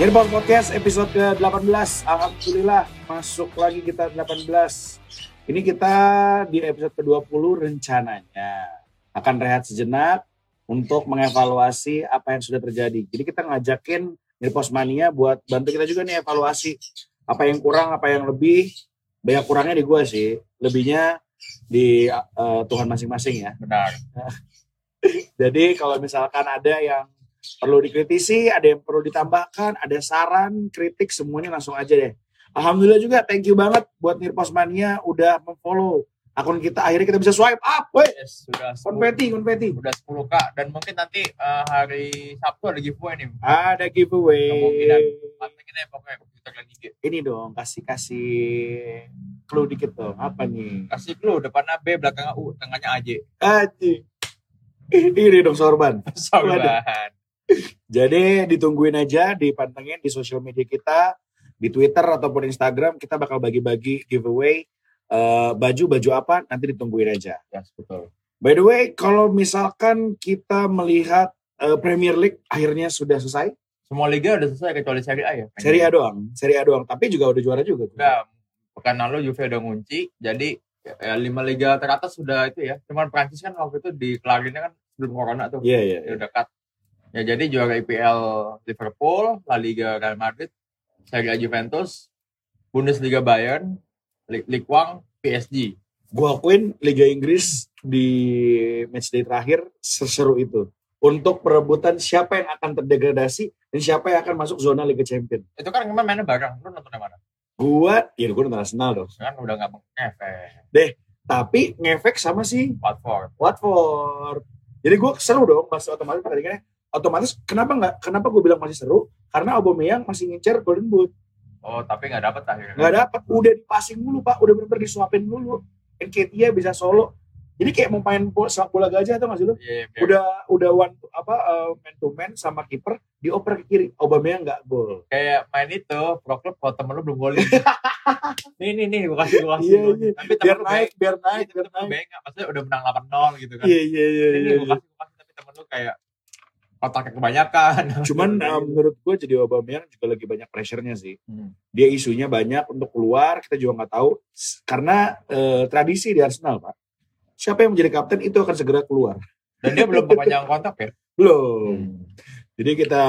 Nirpol Podcast episode ke-18. Alhamdulillah masuk lagi kita 18. Ini kita di episode ke-20 rencananya akan rehat sejenak untuk mengevaluasi apa yang sudah terjadi. Jadi kita ngajakin Nirpos Mania buat bantu kita juga nih evaluasi apa yang kurang, apa yang lebih. Banyak kurangnya di gue sih, lebihnya di uh, Tuhan masing-masing ya. Benar. Jadi kalau misalkan ada yang perlu dikritisi, ada yang perlu ditambahkan, ada saran, kritik, semuanya langsung aja deh. Alhamdulillah juga thank you banget buat Nirpos Mania udah memfollow akun kita. Akhirnya kita bisa swipe up, weh. Yes, sudah 10, Konfeti, konfeti. udah 10k dan mungkin nanti eh, hari Sabtu ada giveaway nih. Ada giveaway. Kemungkinan pantengin aja pokoknya IG. Ini dong, kasih-kasih clue dikit dong. Apa nih? Kasih clue depannya B, belakangnya U, tengahnya AJ. Aji. Ini dong sorban. Sorban. Jadi ditungguin aja, dipantengin di sosial media kita, di Twitter ataupun Instagram kita bakal bagi-bagi giveaway eh, baju-baju apa nanti ditungguin aja. Yes, betul. By the way, kalau misalkan kita melihat eh, Premier League akhirnya sudah selesai, Semua liga udah selesai kecuali Serie A ya. Serie A doang, Serie A doang, tapi juga udah juara juga. Udah, pekan lalu Juve udah ngunci, jadi ya, lima liga teratas sudah itu ya. Cuman Prancis kan waktu itu dikelarinnya kan sebelum corona tuh. Iya, iya. ya dekat. Ya jadi juara IPL Liverpool, La Liga Real Madrid, Serie A Juventus, Bundesliga Bayern, Li- Ligue 1 PSG. Gua akuin Liga Inggris di matchday terakhir seseru itu. Untuk perebutan siapa yang akan terdegradasi dan siapa yang akan masuk zona Liga Champion. Itu kan kemarin mainnya bareng. Lu nonton yang mana? Gua, ya gua nonton Arsenal dong. Kan udah nggak ngefek. Tapi ngefek sama si Watford. Watford. Jadi gue seru dong pas otomatis pertandingannya. Otomatis kenapa nggak? Kenapa gue bilang masih seru? Karena Aubameyang masih ngincer Golden Boot. Oh tapi nggak dapet akhirnya. Nggak dapat. Udah dipasing dulu pak. Udah bener-bener disuapin dulu. Nketiah bisa solo. Jadi kayak mau main bola, sepak bola gajah atau nggak sih lu? Iya, biar- Udah udah one to- apa uh, man to man sama kiper dioper ke kiri. Aubameyang nggak gol. kayak main itu pro club kalau temen lu belum golin. nih nih nih gua kasih gua kasih. Iya, gua. iya. Tapi temen Biar naik, biar naik, Tapi biar naik. baik nggak? Maksudnya udah menang 8-0 gitu kan. Iya iya iya. Ini iya, gua iya. kasih gua kasih tapi temen lu kayak otaknya kebanyakan. Cuman uh, menurut gue jadi Aubameyang juga lagi banyak pressure-nya sih. Hmm. dia isunya banyak untuk keluar kita juga nggak tahu karena eh, tradisi di Arsenal pak siapa yang menjadi kapten itu akan segera keluar Dan dia belum perpanjang kontrak ya. belum jadi kita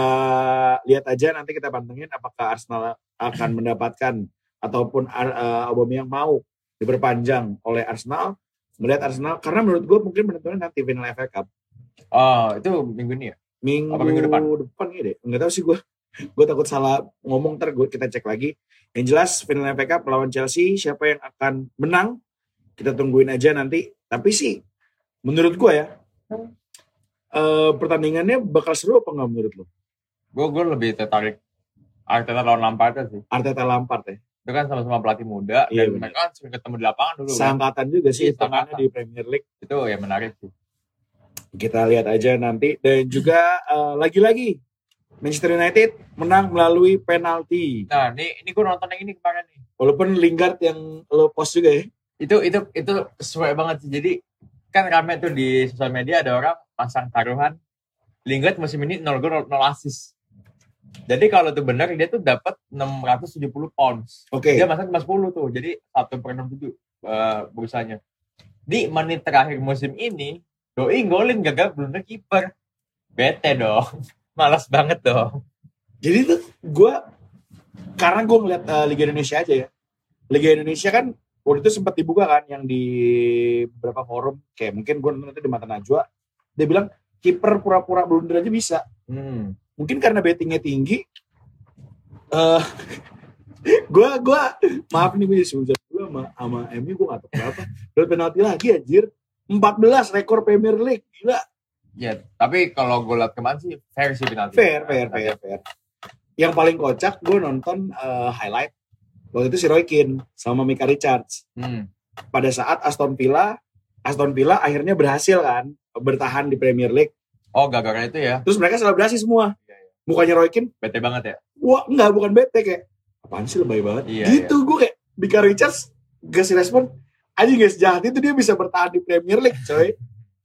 lihat aja nanti kita pantengin apakah Arsenal akan mendapatkan ataupun eh, Aubameyang mau diperpanjang oleh Arsenal melihat Arsenal karena menurut gue mungkin penentuannya nanti final FA Cup Oh, itu minggu ini ya? Minggu, Apa minggu depan? depan ya deh nggak tahu sih gue gue takut salah ngomong ntar gue kita cek lagi yang jelas final FA Cup melawan Chelsea siapa yang akan menang kita tungguin aja nanti tapi sih menurut gue ya eh, pertandingannya bakal seru apa nggak menurut lo Gue gue lebih tertarik Arteta lawan Lampard sih. Arteta Lampard ya Itu kan sama-sama pelatih muda Iya, dan mereka kan sering ketemu di lapangan dulu. kan. seangkatan juga sih Iya, seangkatan. di Premier League Itu ya menarik sih. Kita lihat aja nanti dan juga eh, lagi-lagi Manchester United menang melalui penalti Nah, ini ini gue nonton yang ini kemarin nih. walaupun Lingard yang lo post juga ya Itu itu itu sesuai banget sih. Jadi kan rame tuh di sosial media ada orang pasang taruhan Lingard musim ini 0 gol 0 assist. Jadi kalau itu benar dia tuh dapat 670 pounds. oke Dia masuk cuma 10 tuh. Jadi 1 per 67 uh, bursanya. Di menit terakhir musim ini, Doi golin gagal blunder kiper. Bete dong. Malas banget dong. Jadi tuh gue karena gue ngeliat eh, Liga Indonesia aja ya. Liga Indonesia kan waktu itu sempat dibuka kan yang di beberapa forum kayak mungkin gue nonton itu di Mata Najwa. Dia bilang kiper pura-pura blunder aja bisa. Hmm. Mungkin karena bettingnya tinggi. eh gue gue maaf nih gue gue sama sama MU gue gak tahu berapa. Dapat penalti lagi anjir. 14 rekor Premier League gila. Ya, tapi kalau gue liat kemarin sih fair sih penalti. Fair, fair, fair, fair. Yang paling kocak gue nonton eh, highlight waktu itu si Roy Keane sama Mika Richards. Hmm. Pada saat Aston Villa, Aston Villa akhirnya berhasil kan bertahan di Premier League. Oh, gara-gara itu ya. Terus mereka selebrasi semua. Iya, iya. Mukanya Roy Keane, Bete banget ya. wah enggak bukan bete kayak apaan sih lebay banget. Iya, gitu gue kayak Mika Richards kasih respon aja guys jahat itu dia bisa bertahan di Premier League coy.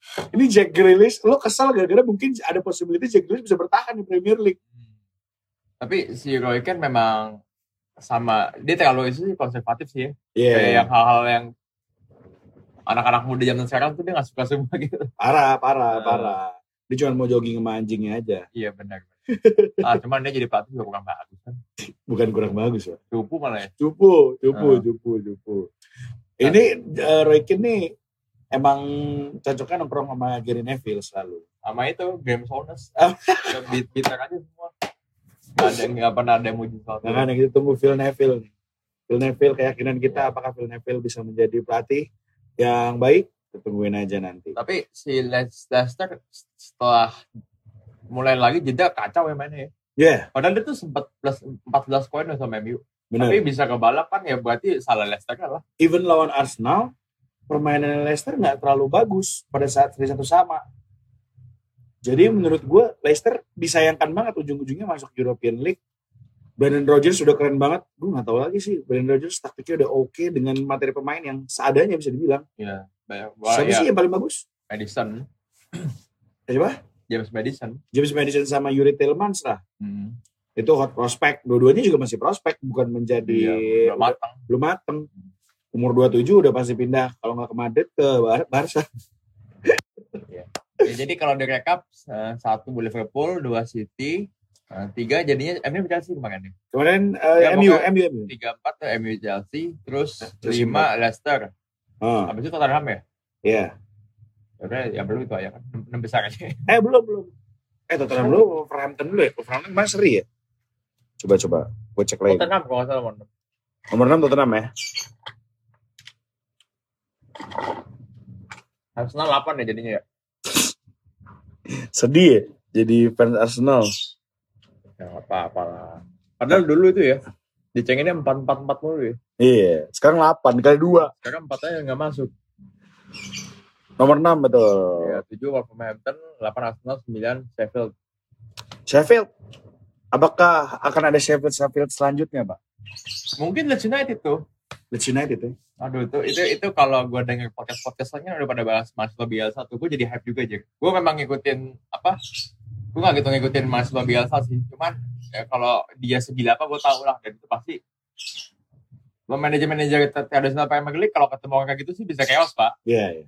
Ini Jack Grealish, lo kesal gara-gara mungkin ada possibility Jack Grealish bisa bertahan di Premier League. Tapi si Roy Keane memang sama dia terlalu itu sih konservatif sih ya. Iya. Kayak yang hal-hal yang anak-anak muda zaman sekarang tuh dia nggak suka semua gitu. Parah, parah, Eh. parah. Dia cuma mau jogging sama anjingnya aja. Iya benar. ah, cuman dia jadi pelatih juga kurang bagus kan. Bukan kurang bagus, Pak. Cupu malah ya. Cupu, cupu, Ah. cupu, cupu. Ini eh, Roy Keane nih emang cocoknya nongkrong sama Gary Neville selalu. Sama itu Game. Ah. Beat beater aja semua. Gak ada nggak pernah ada yang muji soal itu. Nah, kita tunggu Phil Neville nih. Phil Neville keyakinan kita apakah Phil Neville bisa menjadi pelatih yang baik? Kita tungguin aja nanti. Tapi si Leicester setelah mulai lagi jeda kacau ya mainnya ya. Ya, Padahal dia tuh sempat plus 14 poin sama MU. Benar. Tapi bisa kebalap kan ya berarti salah Leicester lah. Even lawan Arsenal, permainan Leicester nggak terlalu bagus pada saat seri satu sama. Jadi menurut gue Leicester disayangkan banget ujung-ujungnya masuk European League. Brandon Rodgers sudah keren banget. Gue nggak tahu lagi sih. Brandon Rodgers taktiknya udah oke dengan materi pemain yang seadanya bisa dibilang. Iya. Banyak, Siapa ya, sih yang paling bagus? Madison. Siapa? James Madison. James Madison sama Yuri Tillmans lah. Hmm. Itu hot prospect. Dua-duanya juga masih prospek, bukan menjadi Iya, udah matang. belum mateng. Umur 27 udah pasti pindah kalau nggak ke Madrid ke Bar- Barca. Ya, jadi kalau direkap eh, satu Liverpool, dua City, eh, tiga jadinya MU Chelsea kemarin nih. Kemarin eh, Ya, MU, MU, MU. Tiga empat tuh MU Chelsea, terus lima Leicester. Ah, Habis itu Tottenham ya. iya. Udah yang belum itu aja kan enam enam besar aja. Eh belum belum. Eh Tottenham dulu Wolverhampton dulu ya. Wolverhampton kemarin seri ya. Coba coba. Gue cek lagi. Tottenham kalau nggak salah mau enam. Nomor 6 Tottenham ya. Arsenal 8 ya jadinya ya. Sedih ya. Jadi fans Arsenal. Ya apa-apa lah. Padahal dulu itu ya dicenginnya empat empat empat mulu ya. Iya. Sekarang 8 kali 2. Sekarang empat aja nggak masuk. Nomor 6 betul. Ya tujuh Wolverhampton, delapan Arsenal, sembilan Sheffield. Sheffield. Apakah akan ada Sheffield Sheffield selanjutnya, Pak? Mungkin Leeds United tuh. Leeds United ya. Aduh itu itu itu kalau gue denger podcast podcast lainnya udah pada bahas Marcelo Bielsa tuh gue jadi hype juga aja. Gue memang ngikutin apa? Gue gak gitu ngikutin Marcelo Bielsa sih. Cuman ya, kalau dia segila apa gue tau lah dan itu pasti lo manajer-manajer tradisional Premier League kalau ketemu orang kayak gitu sih bisa chaos pak. Iya, iya.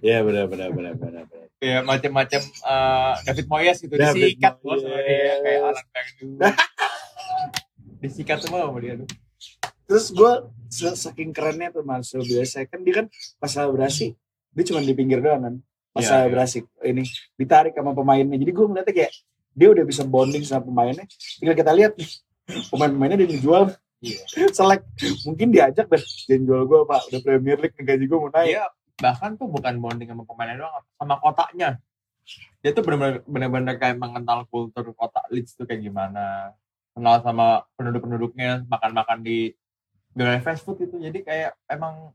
Iya benar benar benar benar. benar. Ya macam-macam eh, David Moyes gitu David disikat bos sama dia kayak Alan Pardew. disikat semua sama dia tuh. Terus gue saking kerennya tuh Marcel Bielsa kan dia kan pas selebrasi dia cuma di pinggir doang kan. Pas Iya, selebrasi ini ditarik sama pemainnya. Jadi gue ngeliatnya kayak dia udah bisa bonding sama pemainnya. Tinggal kita lihat nih pemain-pemainnya dia dijual Iya. selek mungkin diajak deh jangan jual gue pak udah Premier League gaji gue mau naik Dia bahkan tuh bukan bonding sama pemainnya doang, sama kotaknya. Dia tuh bener-bener bener-bener kayak mengenal kultur kota Leeds tuh kayak gimana. Kenal sama penduduk-penduduknya, makan-makan di di fast food itu. Jadi kayak emang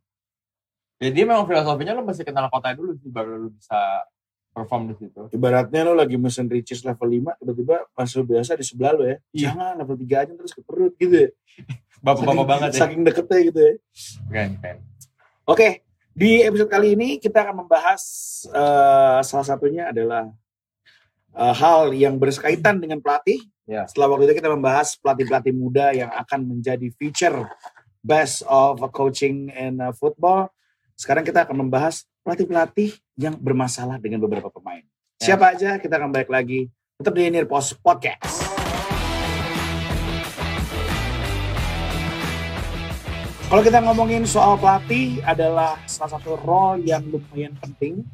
jadi memang filosofinya lo mesti kenal kotanya dulu sih baru lo bisa perform di situ. ibaratnya lo lagi mesen riches level 5 tiba-tiba Marcel Bielsa di sebelah lo ya Iya. jangan level 3 aja terus ke perut gitu ya Bapak-bapak banget ya. saking deketnya gitu ya Keren, keren. Oke, di episode kali ini kita akan membahas eh, salah satunya adalah eh, hal yang berkaitan dengan pelatih. Ya. Setelah waktu itu kita membahas pelatih-pelatih muda yang akan menjadi feature best of coaching in uh, football. Sekarang kita akan membahas pelatih-pelatih yang bermasalah dengan beberapa pemain. Ya. Siapa aja kita akan balik lagi. Tetap di Near Post Podcast. Kalau kita ngomongin soal pelatih adalah salah satu role yang lumayan penting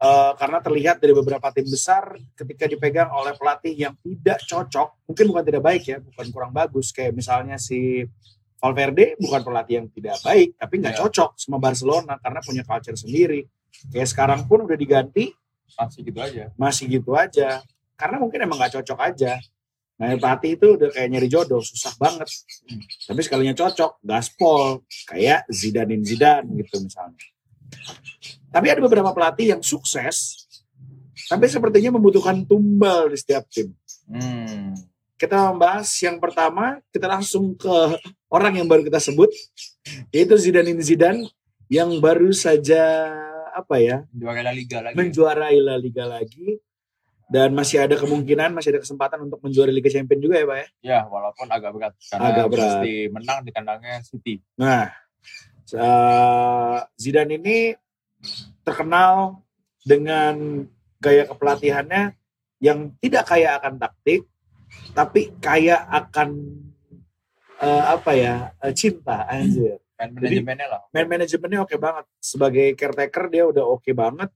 Eh, karena terlihat dari beberapa tim besar ketika dipegang oleh pelatih yang tidak cocok, mungkin bukan tidak baik ya, bukan kurang bagus kayak misalnya si Valverde bukan pelatih yang tidak baik, tapi nggak Iya. cocok sama Barcelona karena punya culture sendiri. Kayak sekarang pun udah diganti Masih gitu aja. masih gitu aja, karena mungkin emang nggak cocok aja. Nah pelatih itu udah kayak nyari jodoh, susah banget. Tapi sekalinya cocok, gaspol, kayak Zidane Zidane gitu misalnya. Tapi ada beberapa pelatih yang sukses, tapi sepertinya membutuhkan tumbal di setiap tim. Hmm. Kita membahas yang pertama, kita langsung ke orang yang baru kita sebut, yaitu Zidane Zidane yang baru saja apa ya Juara La Liga lagi. menjuarai La Liga lagi. Dan masih ada kemungkinan, masih ada kesempatan untuk menjuari Liga Champions juga ya, Pak ya. Ya, walaupun agak berat karena Agak berat. mesti menang di kandangnya City. Nah, eh, Zidane ini terkenal dengan gaya kepelatihannya yang tidak kaya akan taktik, tapi kaya akan eh, apa ya eh, cinta anjir. Jadi- manajemennya lah. Man manajemennya oke banget. Sebagai caretaker dia udah oke banget.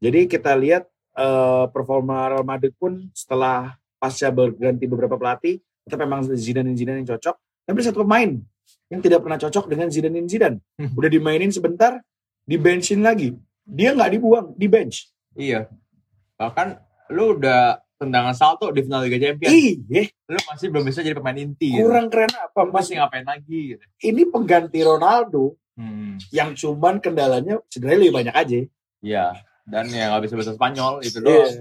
Jadi kita lihat eh, performa Real Madrid pun setelah pasca berganti beberapa pelatih, tetap memang Zidane Zidane yang cocok. Tapi satu pemain yang tidak pernah cocok dengan Zidane Zidane. Hmm. Udah dimainin sebentar, di benchin lagi. Dia nggak dibuang, di bench. Iya. Bahkan lu udah tendangan salto di final Liga Champions. Iya, Lu masih belum bisa jadi pemain inti. gitu. kurang keren apa? Lu Mas, masih ngapain lagi gitu. ini pengganti Ronaldo Hmm. yang cuman kendalanya cederanya lebih banyak aja. Iya. Dan yang nggak bisa bahasa Spanyol itu Iya. doang.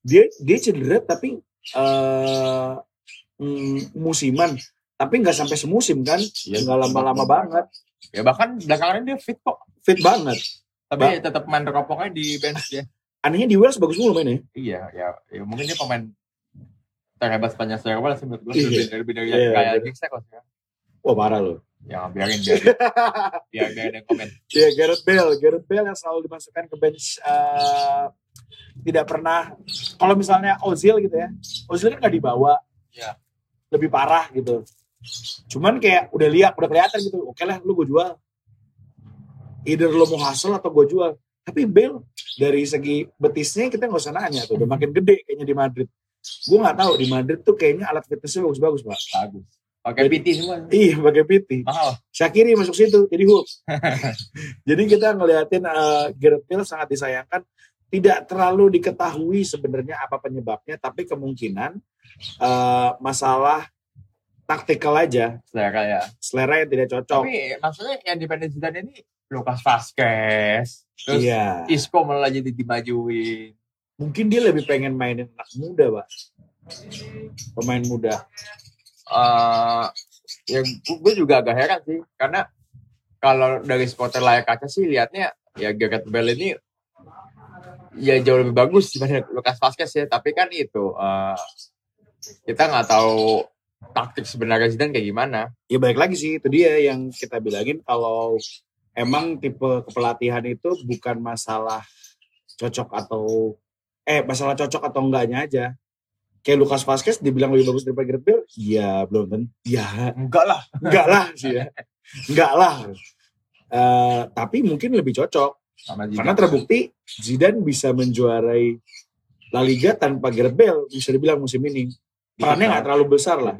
Dia dia cedera tapi eh mm, musiman, tapi nggak sampai semusim kan, Iya. nggak lama-lama banget, Ya bahkan belakangan ini dia fit kok. fit banget. Tapi tetap main teropongnya di bench dia. Anehnya di Wales bagus mulu mainnya. Iya, ya, ya mungkin dia pemain terhebat Spanyol secara awal sih menurut gue Iya. lebih dari lebih dari Iya, kayak bener. Giggs sekarang. Wah parah loh. Ya biarin dia. biar ada yang komen. Ya Gareth Bale, Gareth Bale yang selalu dimasukkan ke bench eh, tidak pernah. Kalau misalnya Ozil gitu ya, Ozil kan nggak dibawa. Iya. Lebih parah gitu. Cuman kayak udah lihat, udah kelihatan gitu. Oke lah, lu gue jual. Either lo mau hasil atau gue jual. Tapi Bale dari segi betisnya kita nggak usah nanya tuh. Udah makin gede kayaknya di Madrid. Gue nggak tahu di Madrid tuh kayaknya alat fitnessnya bagus-bagus pak. Bagus. Pakai PT semua. Iya, pakai PT. Mahal. Shakiri masuk situ jadi hook. jadi kita ngeliatin uh, Gareth Bale sangat disayangkan tidak terlalu diketahui sebenarnya apa penyebabnya tapi kemungkinan uh, masalah taktikal aja Selera ya. selera yang tidak cocok. Tapi maksudnya yang dependen Zidane ini Lucas Vazquez. Terus iya. Isco malah jadi dimajuin. Mungkin dia lebih pengen mainin anak muda, Pak. Pemain muda. Eh ya gue juga agak heran sih karena kalau dari supporter layak kaca sih liatnya ya Gareth Bale ini ya jauh lebih bagus dibanding Lucas Vazquez ya tapi kan itu eh, kita nggak tahu taktik sebenarnya Zidane kayak gimana Ya balik lagi sih itu dia yang kita bilangin kalau emang tipe kepelatihan itu bukan masalah cocok atau eh masalah cocok atau enggaknya aja. Kayak Lucas Vazquez dibilang lebih bagus daripada Gareth Bale, ya belum tentu. Ya enggak lah enggak lah sih ya. Enggak lah. Eh, tapi mungkin lebih cocok sama karena terbukti Zidane bisa menjuarai La Liga tanpa Gareth Bale bisa dibilang musim ini. Perannya nggak terlalu besar lah.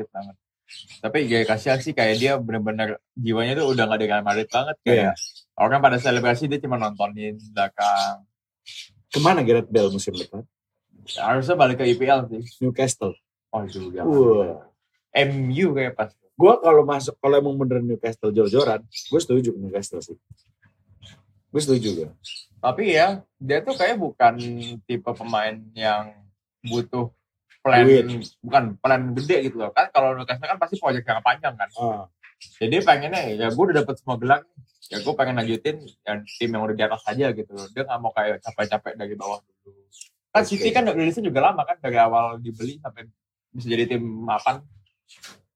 Tapi ya kasihan sih kayak dia bener-bener jiwanya tuh udah gak di Real Madrid banget Iya. kayak orang pada selebrasi dia cuma nontonin belakang Ke mana Gareth Bale musim depan? Harusnya balik ke IPL sih Newcastle. oh juga Wah. MU kayak pas gue kalau masuk kalau emang bener Newcastle jor-joran gue setuju ke Newcastle sih gue setuju gue Tapi ya, dia tuh kayak bukan tipe pemain yang butuh plan, Duit. bukan plan gede gitu loh. Kan kalau Newcastle kan pasti proyek jangka panjang kan. ah, Jadi pengennya ya gue udah dapet semua gelar, ya gue pengen lanjutin yang tim yang udah di atas aja gitu loh. Dia nggak mau kayak capek-capek dari bawah dulu. Kan Oke. City kan rilisnya juga lama kan dari awal dibeli sampai bisa jadi tim mapan.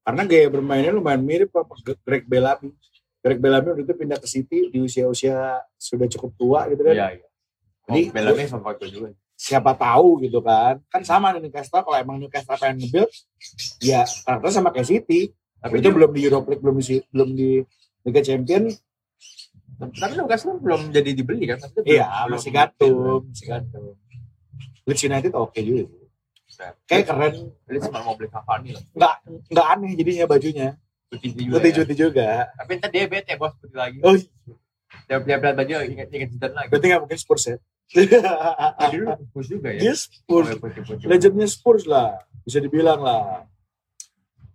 karena gaya bermainnya lumayan mirip sama Greg Bellamy Greg Bellamy waktu itu pindah ke City di usia-usia sudah cukup tua gitu kan Iya, iya. Oh, Jadi- Bellamy favorit gue juga. siapa tahu gitu kan kan sama nih Newcastle kalau emang Newcastle pengen nge-build ya karakter sama kayak City Tapi itu dia- belum di Europa League belum di belum di Liga Champion tapi Newcastle belum jadi dibeli kan? Maksudnya iya belum- masih gantung masih gantung Leeds United oke juga sih. kayak keren Dia cuma mau beli Cavani lah. nggak nggak aneh jadinya bajunya Putih juga. putih ya. juga Tapi ntar dia bete bos putih lagi. oh Tiap tiap lihat baju ingat ingat Zidane lagi. berarti nggak mungkin Spurs ya Tadi dulu Spurs juga ya. dia Spurs Oh, ya, legendnya Spurs lah bisa dibilang lah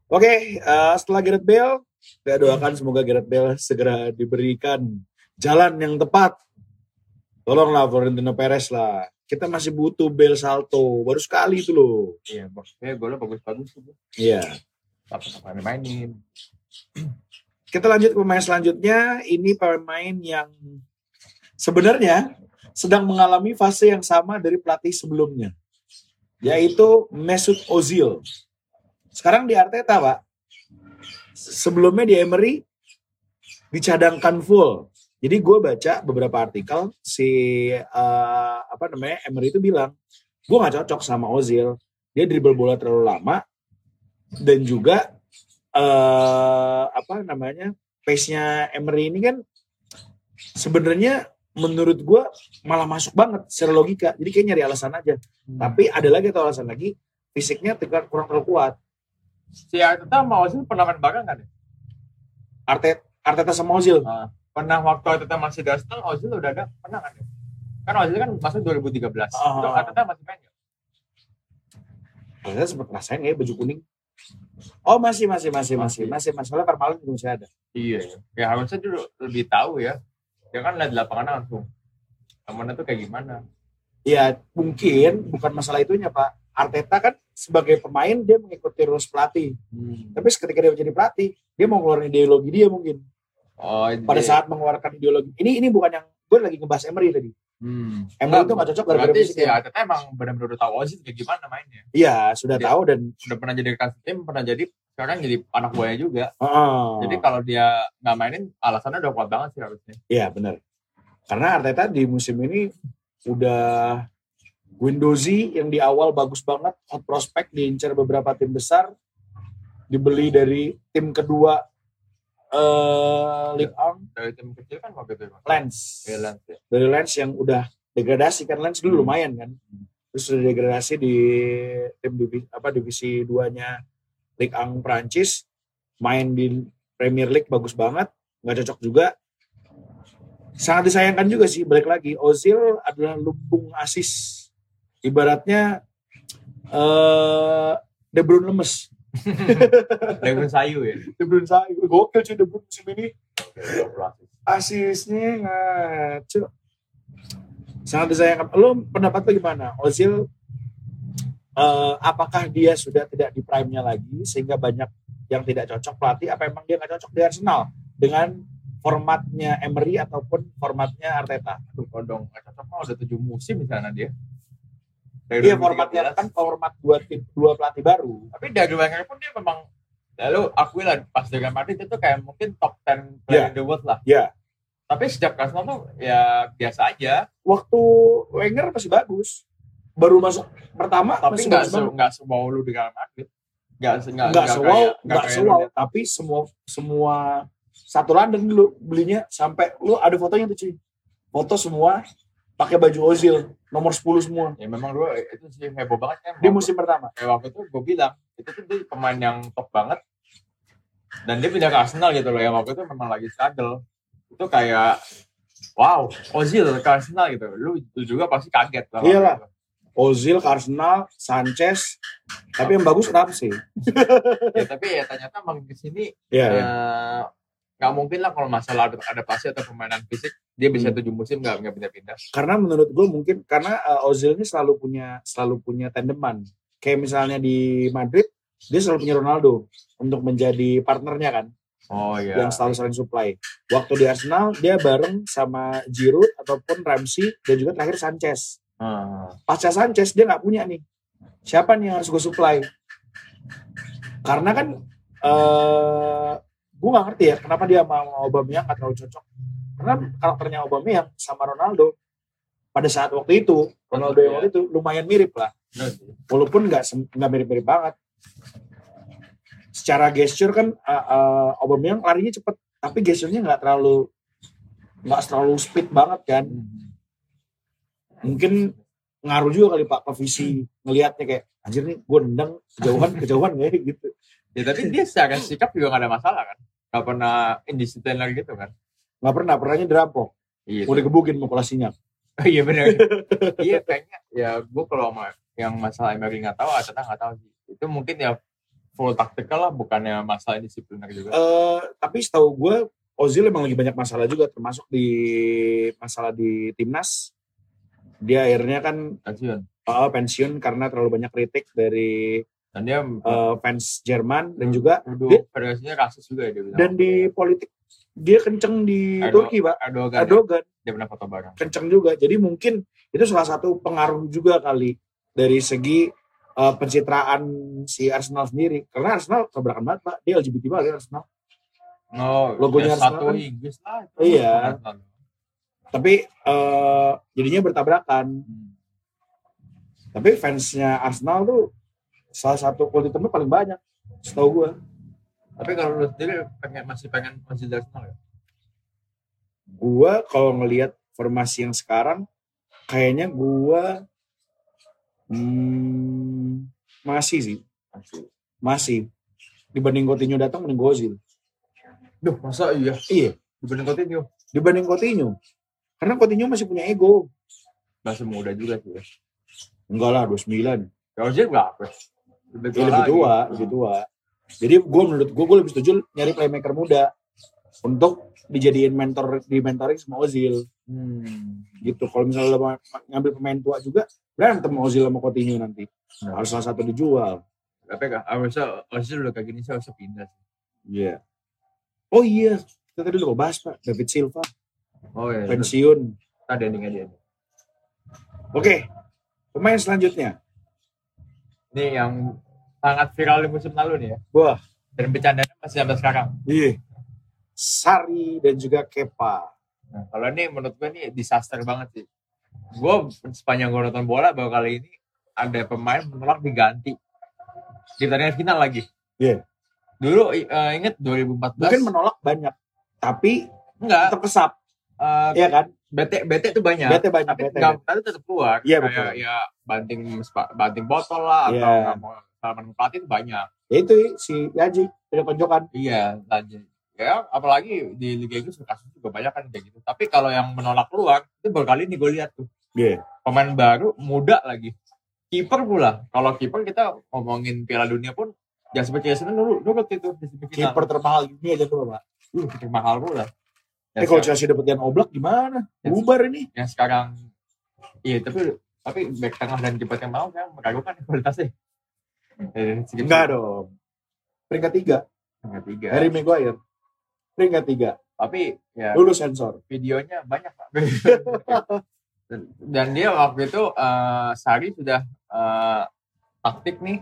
oke eh, setelah Gareth Bale saya doakan semoga Gareth Bale segera diberikan jalan yang tepat tolonglah Florentino Perez lah kita masih butuh Bale salto baru sekali itu loh Iya, bos. Ya, golnya bagus-bagus tuh. iya Apa-apa mainin. kita lanjut ke pemain selanjutnya ini pemain yang sebenarnya sedang mengalami fase yang sama dari pelatih sebelumnya yaitu Mesut Ozil. Sekarang di Arteta, Pak. Sebelumnya di Emery dicadangkan full. Jadi gue baca beberapa artikel si eh, apa namanya Emery itu bilang gue nggak cocok sama Ozil. Dia dribble bola terlalu lama dan juga eh apa namanya pace-nya Emery ini kan sebenarnya menurut gue malah masuk banget secara logika. Jadi kayak nyari alasan aja. Tapi ada lagi atau alasan lagi fisiknya tegak kurang terlalu kuat. Si Arteta sama Ozil pernah main bareng kan? Arteta, Arteta sama Ozil. Nah, pernah waktu Arteta masih di Arsenal, Ozil udah ada, pernah kan ya? Kan Ozil kan masuk 2013. Ah. Itu Arteta masih main nggak? Arteta sempat ngerasain ya baju kuning. Oh masih masih masih masih masih masalah Karmalin itu masih ada. Iya, ya. ya harusnya dulu lebih tahu ya. Dia kan lihat di lapangan langsung. Temennya tuh kayak gimana? Ya mungkin bukan masalah itunya Pak. Arteta kan sebagai pemain dia mengikuti rules pelatih. Tapi ketika dia menjadi pelatih, dia mau ngeluarin ideologi dia mungkin. Oh, Pada saat mengeluarkan ideologi. Ini ini bukan yang gue lagi ngebahas Emery tadi. Hmm. Emery itu gak cocok gara-gara si fisiknya. Arteta emang benar-benar udah tahu Ozil kayak gimana mainnya. Iya sudah Dia- tahu dan Udah pernah jadi rekan tim, pernah jadi sekarang jadi anak buahnya juga. Heeh. Jadi kalau dia nggak mainin, alasannya udah kuat banget sih harusnya. Iya benar. Karena Arteta di musim ini udah Windozi yang di awal bagus banget, hot prospect diincar beberapa tim besar, dibeli dari tim kedua eh Ligue 1, Dari tim kecil kan waktu itu. Lens. Iya, Lens, ya. Dari Lens yang udah degradasi kan Lens dulu Hmm. lumayan kan. Terus udah degradasi di tim divisi apa divisi 2-nya Ligue 1 Prancis, main di Premier League bagus banget, nggak cocok juga. Sangat disayangkan juga sih balik lagi Ozil adalah lumbung asis. Ibaratnya eh De Bruyne lemes. Lewin Sayu ya. De Bruyne saya gokil cuy De Bruyne musim ini. Oke, 20 asis. asisnya ngaco. Sangat disayangkan. Lo pendapat lo gimana? Ozil eh, apakah dia sudah tidak di prime-nya lagi sehingga banyak yang tidak cocok pelatih apa emang dia nggak cocok di Arsenal dengan formatnya Emery ataupun formatnya Arteta? Aduh, kodong. Nggak cocok mah udah tujuh musim di sana dia. Dari Iya 2013. formatnya kan format dua tim dua pelatih baru. Tapi dari Wenger pun dia memang lalu akui lah pas dengan Madrid itu kayak mungkin top 10 Iya. player in the world lah. Iya. Tapi sejak Arsenal tuh ya biasa aja. Waktu Wenger masih bagus. Baru masuk pertama Tapi nggak se nggak semau lu Real Madrid. Nggak nggak nggak sewau kayak- nggak sewau tapi semua semua satu London dulu belinya sampai lu ada fotonya tuh cuy foto semua pakai baju Ozil nomor 10 semua Ya memang dulu itu sih heboh banget kan. di musim pertama Kayak waktu itu gue bilang itu tuh dia pemain yang top banget dan dia pindah ke Arsenal gitu loh yang waktu itu memang lagi struggle itu kayak wow Ozil ke Arsenal gitu lu, lu juga pasti kaget lah Iyalah. itu. Ozil ke Arsenal Sanchez tapi yang bagus kenapa sih ya, tapi ya ternyata makin ke sini ya, ya. Nggak mungkin lah kalau masalah ada adaptasi atau permainan fisik dia bisa Hmm. tujuh musim nggak nggak pindah-pindah karena menurut gue mungkin karena uh, Ozil ini selalu punya selalu punya tandeman kayak misalnya di Madrid dia selalu punya Ronaldo untuk menjadi partnernya kan oh iya yang selalu saling supply. Waktu di Arsenal dia bareng sama Giroud ataupun Ramsey dan juga terakhir Sanchez. Ah, Pasca Sanchez dia nggak punya nih. Siapa nih yang harus gue supply? Karena kan eh gue nggak ngerti ya kenapa dia sama Aubameyang nggak terlalu cocok. Karena karakternya Aubameyang sama Ronaldo pada saat waktu itu Ronaldo yang waktu itu lumayan mirip lah. sih. Walaupun nggak nggak mirip-mirip banget. Secara gesture kan uh, uh, Aubameyang larinya cepet, tapi gesturnya nggak terlalu nggak terlalu speed banget kan. Mungkin ngaruh juga kali Pak ke visi ngelihatnya kayak anjir nih gue nendang kejauhan kejauhan kayak gitu. Ya tapi dia secara sikap juga nggak ada masalah kan? Nggak pernah indisipliner gitu kan? Nggak pernah pernahnya dirampok. iya. Mau digebukin mau kolasinya. iya benar iya kayaknya ya gue kalau sama yang masalah Emery nggak tahu Arteta nggak tahu sih. Itu mungkin ya full taktikal lah bukannya masalah disipliner juga. Eh tapi setahu gue Ozil emang lagi banyak masalah juga termasuk di masalah di timnas. Dia akhirnya kan pensiun. Uh, pensiun karena terlalu banyak kritik dari dan dia uh, fans Jerman dan juga duduk dia- federasinya rasis juga ya dia bilang dan di politik dia kenceng di Erdo- Turki pak Erdogan ya, Erdogan dia pernah foto bareng kenceng juga jadi mungkin itu salah satu pengaruh juga kali dari segi eh, pencitraan si Arsenal sendiri. Karena Arsenal tabrakan banget, Pak. Dia LGBT banget ya, Arsenal. Oh, Logonya ya Arsenal satu kan? Inggris lah. itu. Iya. Tapi eh, jadinya bertabrakan. Hmm. Tapi fansnya Arsenal tuh salah satu kulit hitamnya paling banyak. Setahu gue. Tapi kalau lu sendiri pengen masih pengen masih Arsenal ya? Gue kalau ngelihat formasi yang sekarang, kayaknya gue hmm, masih sih. Masih. Masih. Dibanding Coutinho datang, mending Gozil. Duh, masa iya? Iya. Dibanding Coutinho. Dibanding Coutinho. Karena Coutinho masih punya ego. Masih muda juga sih. ya. Enggak lah, 29. Ya Ozil berapa? Lebih Dia lebih tua, lebih tua. Jadi gue menurut gue, gue lebih setuju nyari playmaker muda untuk dijadiin mentor di mentoring sama Ozil Hmm. gitu. Kalau misalnya lo mau ngambil pemain tua juga, berantem Ozil sama Coutinho nanti. Nah. Harus salah satu dijual. Tapi kan harusnya Ozil udah kayak gini sih harusnya pindah sih. Iya. Oh iya, kita tadi udah bahas Pak, David Silva Oh iya. pensiun. Tadi endingnya dia. Oke, pemain selanjutnya. Ini yang sangat viral di musim lalu nih ya. Wah, Dan bercandanya masih sampai sekarang. iya. Sari dan juga Kepa. Nah, kalau ini menurut gue ini disaster banget sih. Gue sepanjang gue nonton bola baru kali ini ada pemain menolak diganti. Di pertandingan final lagi. Iya. Dulu eh, inget 2014. Mungkin menolak banyak, tapi enggak. tetap kesap, eh, iya kan? Bete bete itu banyak. Bete banyak, tapi bete, nggak tapi tetap keluar. Iya, Kayak betul. ya banting banting botol lah atau Iya. nggak mau salaman pelatih itu banyak. Ya itu si Yaji, ada tonjokan. Iya, lanjut. Ya, apalagi di Liga Inggris kasus juga banyak kan kayak gitu. Tapi kalau yang menolak keluar, itu baru kali ini gue lihat tuh. Iya. Pemain baru, muda lagi. Kiper pula. Kalau kiper kita ngomongin Piala Dunia pun, jangan seperti Chelsea nurut, nurut itu di semifinal. Kiper termahal ini aja tuh, Pak. Uh, kiper mahal pula. Eh Yang, kalau Chelsea dapet Jan Oblak gimana? Yes. Bubar ini. yang sekarang, iya tapi tapi back tengah dan kiper yang mau kan meragukan kualitasnya. Eh. Enggak dong. Peringkat tiga, Peringkat tiga. Harry Maguire. Peringkat tiga, Tapi ya lulus sensor. videonya banyak pak. dan, dia waktu itu eh, Sari sudah eh, taktik nih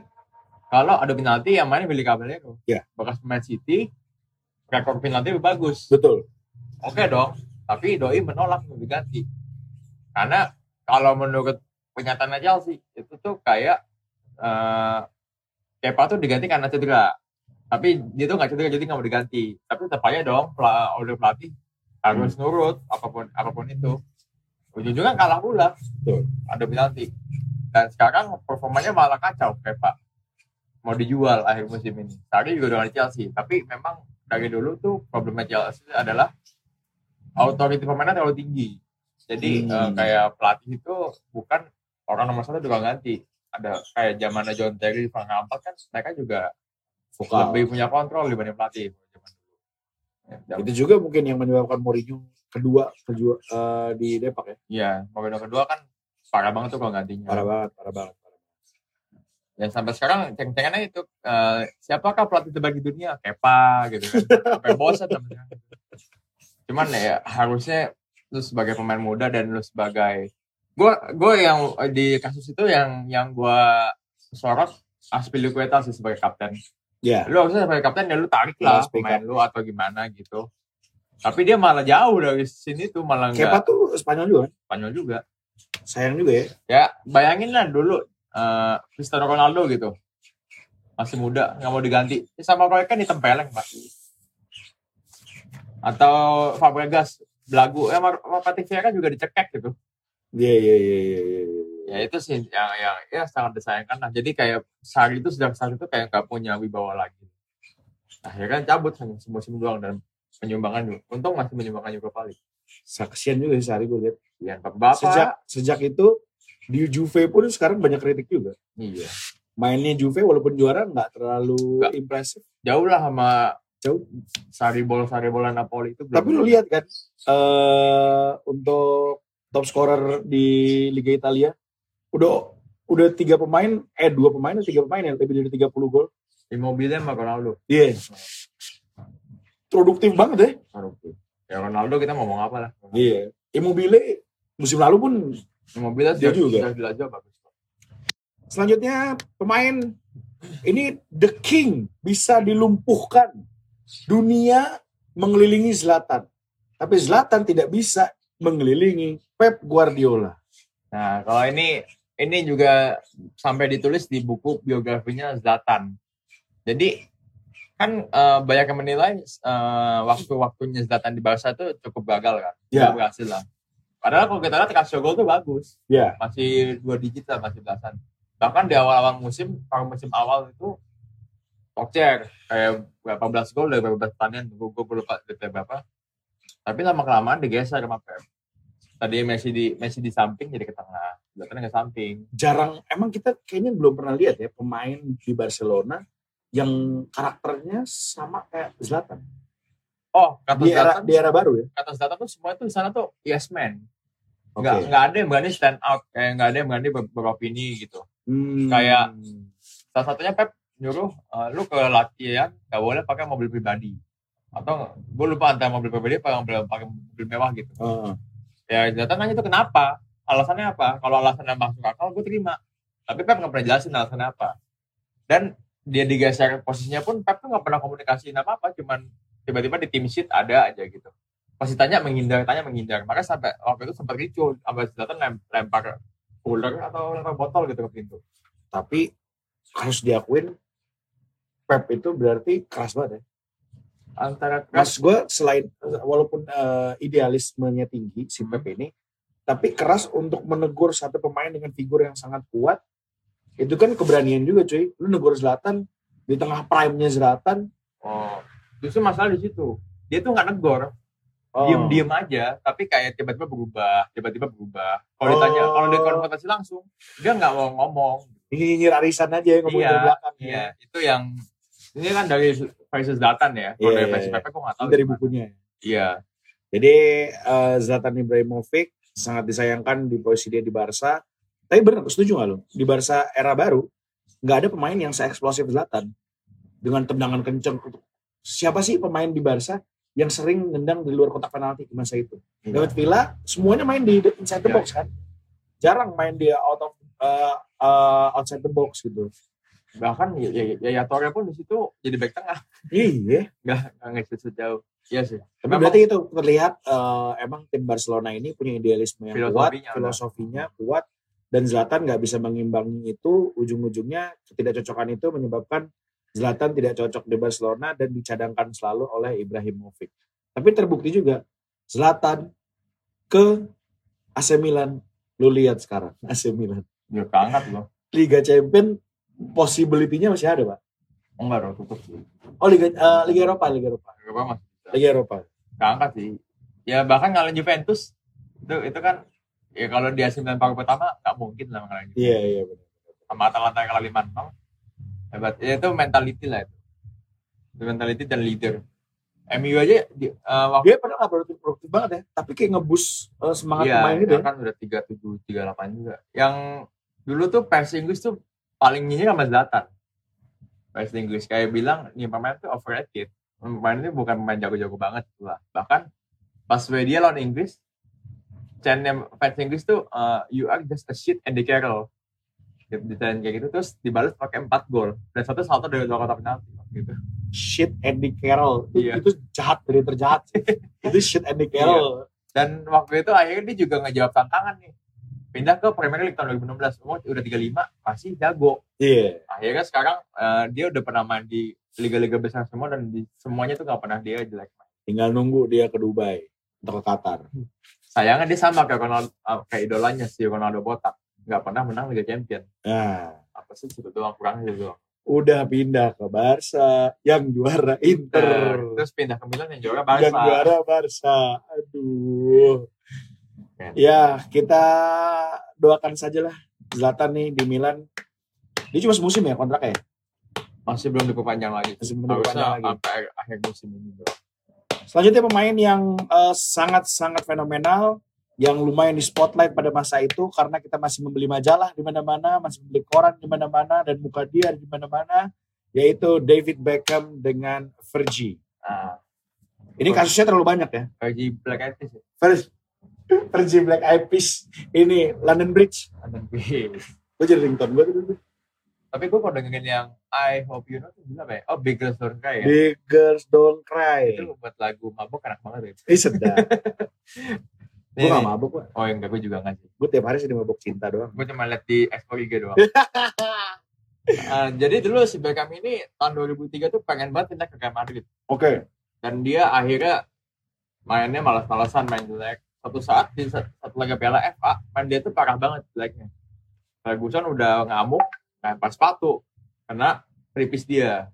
kalau ada penalti yang main Billy Caballero. Iya. Bekas pemain City, rekor penalti lebih bagus. Betul. Oke dong, tapi Doi menolak untuk diganti. Karena kalau menurut pernyataan Chelsea itu tuh kayak eh Kepa tuh diganti karena cedera. Tapi dia tuh nggak cedera jadi nggak mau diganti. Tapi tetap aja dong pela- oleh pelatih harus nurut apa pun apa pun itu. Ujung-ujungnya kalah pula. Betul. Ada penalti. Dan sekarang performanya malah kacau Kepa. Mau dijual akhir musim ini. Tadi juga dengan Chelsea. Tapi memang dari dulu tuh problemnya Chelsea adalah authority pemainnya terlalu tinggi. Jadi Hmm. eh, kayak pelatih itu bukan orang nomor satu juga ganti. Ada kayak zamannya John Terry, Frank Lampard kan mereka juga Vokal. lebih punya kontrol dibanding pelatih zaman dulu. Ya, dan- Itu juga mungkin yang menyebabkan Mourinho kedua kedua eh, di Depak ya. Iya, Mourinho kedua kan parah banget tuh kalau gantinya. Parah banget, parah banget. parah banget. Ya sampai sekarang ceng-cengannya itu eh, siapakah pelatih terbaik di dunia? Kepa gitu kan. Sampai bosan sampai sekarang. Cuman ya harusnya lu sebagai pemain muda dan lu sebagai gue gue yang di kasus itu yang yang gue sorot Aspilicueta sih sebagai kapten. Ya, Lu harusnya sebagai kapten ya lu tarik lah speak pemain lu atau gimana gitu. Tapi dia malah jauh dari sini tuh malah Kepa enggak tuh Spanyol juga kan? Spanyol juga. Sayang juga ya. Ya, bayangin lah dulu eh Cristiano Ronaldo gitu. Masih muda, nggak mau diganti. Ya, sama Roy kan ditempeleng, Pak. Atau Fabregas, belagu. Ya, sama Patrick Vieira juga dicekek gitu. Iya, iya, iya, iya, iya. iya. Ya, itu sih yang, yang ya sangat disayangkan lah. Jadi kayak Sari itu sejak saat itu kayak nggak punya wibawa lagi. Akhirnya kan cabut hanya semusim doang dan penyumbangan juga. Untung masih menyumbangkan Europa League. Sa- Kasian juga sih Sari gue lihat. Ya, Bapak. Sejak sejak itu di Juve pun sekarang banyak kritik juga. Iya. Mainnya Juve walaupun juara nggak terlalu Nggak. impresif. Jauh lah sama. Sari bol Sari bola Napoli itu. Tapi lu lihat kan eh untuk top scorer di Liga Italia udah udah tiga pemain eh dua pemain atau tiga pemain yang lebih dari 30 gol. Immobile sama Ronaldo. Iya. Produktif banget ya. Produktif. Ya Ronaldo kita ngomong apa lah. Iya. Immobile musim lalu pun Immobile Dia juga. belajar bagus. Selanjutnya pemain ini the king bisa dilumpuhkan. Dunia mengelilingi Zlatan. Tapi Zlatan tidak bisa mengelilingi Pep Guardiola. Nah, kalau ini ini juga sampai ditulis di buku biografinya Zlatan. Jadi kan eh, banyak yang menilai eh, waktu-waktunya Zlatan di Barca itu cukup gagal kan. Nggak berhasil lah. Padahal kalau kita lihat ratio gol tuh bagus, Ya. masih dua digit lah, masih belasan. Bahkan di awal-awal musim, paruh musim awal itu Tokcer kayak berapa belas gol dari beberapa pertandingan, gue gue lupa detail berapa. Tapi lama kelamaan digeser sama Pep. Tadi Messi di Messi di samping jadi ke tengah, Zlatan ke samping. Jarang, emang kita kayaknya belum pernah lihat ya pemain di Barcelona yang karakternya sama kayak Zlatan. Oh, kata Di era, Zlatan, di era baru ya. kata Zlatan tuh semua itu di sana tuh yes man. Oke. Nggak, nggak ada yang berani stand out, kayak nggak ada yang berani ber- beropini gitu. Hmm. kayak- Salah satunya Pep nyuruh eh, lu ke latihan nggak boleh pakai mobil pribadi atau gue lupa antara mobil pribadi apa mobil pakai mobil mewah gitu. Heeh. Ya Zlatan nanya itu kenapa? Alasannya apa? Kalau alasannya masuk akal gue terima. Tapi Pep nggak pernah jelasin alasannya apa. Dan dia digeser posisinya pun Pep tuh nggak pernah komunikasiin apa apa, cuman tiba-tiba di tim sheet ada aja gitu. Pasti tanya menghindar, tanya menghindar. Maka sampai waktu itu sempat ricu, sampai Zlatan lem- lempar cooler atau lempar botol gitu ke pintu. Tapi harus diakuin Pep itu berarti keras banget ya. Antara Mas gue selain walaupun eh, idealismenya tinggi si Hmm. Pep ini, tapi keras untuk menegur satu pemain dengan figur yang sangat kuat. Itu kan keberanian juga cuy. Lu negur Zlatan di tengah prime-nya Zlatan. Oh, justru masalah di situ. Dia tuh nggak negor, Oh. diem-diem aja, tapi kayak tiba-tiba berubah, tiba-tiba berubah. Kalau Oh. ditanya, kalau dia konfrontasi langsung, dia nggak mau ngomong. Nyinyir arisan aja yang ngomong Iya, belakang. ya. Iya, itu yang ini kan dari versi Zlatan ya. Kalau Iya, dari iya, iya. Pepe gue nggak tahu. Dari bukunya. Iya. Jadi eh, Zlatan Ibrahimovic sangat disayangkan di posisi dia di Barca. Tapi benar, setuju nggak lo? Di Barca era baru nggak ada pemain yang se-eksplosif Zlatan dengan tendangan kenceng. Siapa sih pemain di Barca yang sering nendang di luar kotak penalti di masa itu? Iya. David Villa semuanya main di inside the Iya. box kan? Jarang main dia out of eh, eh, outside the box gitu. Bahkan ya, ya, ya, ya Torre pun di situ jadi back tengah, Iya. nggak nggak ngesit sejauh. Iya sih. Tapi berarti itu terlihat eh, emang tim Barcelona ini punya idealisme yang kuat, Filosofinya ada. filosofinya kuat, dan Zlatan nggak bisa mengimbangi itu. Ujung-ujungnya ketidakcocokan itu menyebabkan Zlatan tidak cocok di Barcelona dan dicadangkan selalu oleh Ibrahimovic. Tapi terbukti juga Zlatan ke AC Milan. Lu lihat sekarang AC Milan. Ya keangkat loh. Liga Champion possibility-nya masih ada, Pak. Enggak dong, tutup sih. Oh, Liga eh, Liga Eropa, Liga Eropa. Gak masih bisa. Liga Eropa. keangkat sih. Ya bahkan ngalahin Juventus itu itu kan ya kalau di AC Milan paruh pertama nggak mungkin lah ngalahin Juventus. Iya, iya benar. Sama Atalanta yang kalah 5 Hebat. Ya, itu mentality lah itu. Itu mentality dan leader. MU aja di, eh, waktu dia pernah nggak produktif, produktif banget ya tapi kayak ngebus eh, semangat Iya, pemain gitu dia ya kan udah 37 38 juga. Yang dulu tuh pers Inggris tuh paling nyinyir sama Zlatan. Pers Inggris kayak bilang nih pemain tuh overrated. Pemain ini bukan pemain jago-jago banget lah. Bahkan pas dia lawan Inggris, chantnya fans Inggris tuh uh, you are just a shit Andy Carroll. Gitu, Ditain kayak gitu terus dibalas pakai 4 gol dan satu salto dari luar kotak penalti gitu. shit Andy Carroll itu, Iya. itu jahat dari terjahat itu shit Andy Carroll Dan waktu itu akhirnya dia juga ngejawab tantangan nih. Pindah ke Premier League tahun 2016, umur udah 35, masih jago. iya akhirnya sekarang eh, dia udah pernah main di liga-liga besar semua dan di semuanya tuh gak pernah dia jelek main. tinggal nunggu dia ke Dubai atau ke Qatar Sayangnya dia sama kayak Ronaldo, eh, kayak idolanya si Ronaldo Botak, nggak pernah menang Liga Champion. nah Apa sih itu doang kurangnya itu doang. udah pindah ke Barca yang juara Inter Terus pindah ke Milan yang juara yang Barca. juara Barca aduh. Ya kita doakan sajalah Zlatan nih di Milan dia cuma semusim ya kontraknya ya? Masih belum diperpanjang lagi. Masih belum diperpanjang lagi. sampai akhir musim ini bro. Selanjutnya pemain yang eh, sangat-sangat fenomenal yang lumayan di spotlight pada masa itu karena kita masih membeli majalah di mana-mana, masih membeli koran di mana-mana dan muka dia di mana-mana yaitu David Beckham dengan Fergie. Nah, Ini kasusnya terlalu banyak ya. Fergie Black Eyed Peas Fergie Black Eyed Peas ini London Bridge. London Bridge. Gue jadi ringtone gue. Tapi gue kalau dengerin yang I Hope You Know itu gila ya? Oh, Big Girls Don't Cry ya? Big Girls Don't Cry. Itu buat lagu mabok enak banget ya. Ih sedap. gue gak nih. mabuk gue. Oh enggak, gue juga enggak sih. Gue tiap hari sih mabuk cinta doang. Gue cuma liat di Expo IG doang. Ah, jadi dulu si Beckham ini tahun 2003 tuh pengen banget pindah ke Real Madrid. Oke. Dan dia akhirnya mainnya malas-malasan main jelek. Satu saat di sat- satu laga Piala FA, dia tuh parah banget jeleknya. Ferguson udah ngamuk, lempar sepatu, kena pelipis dia.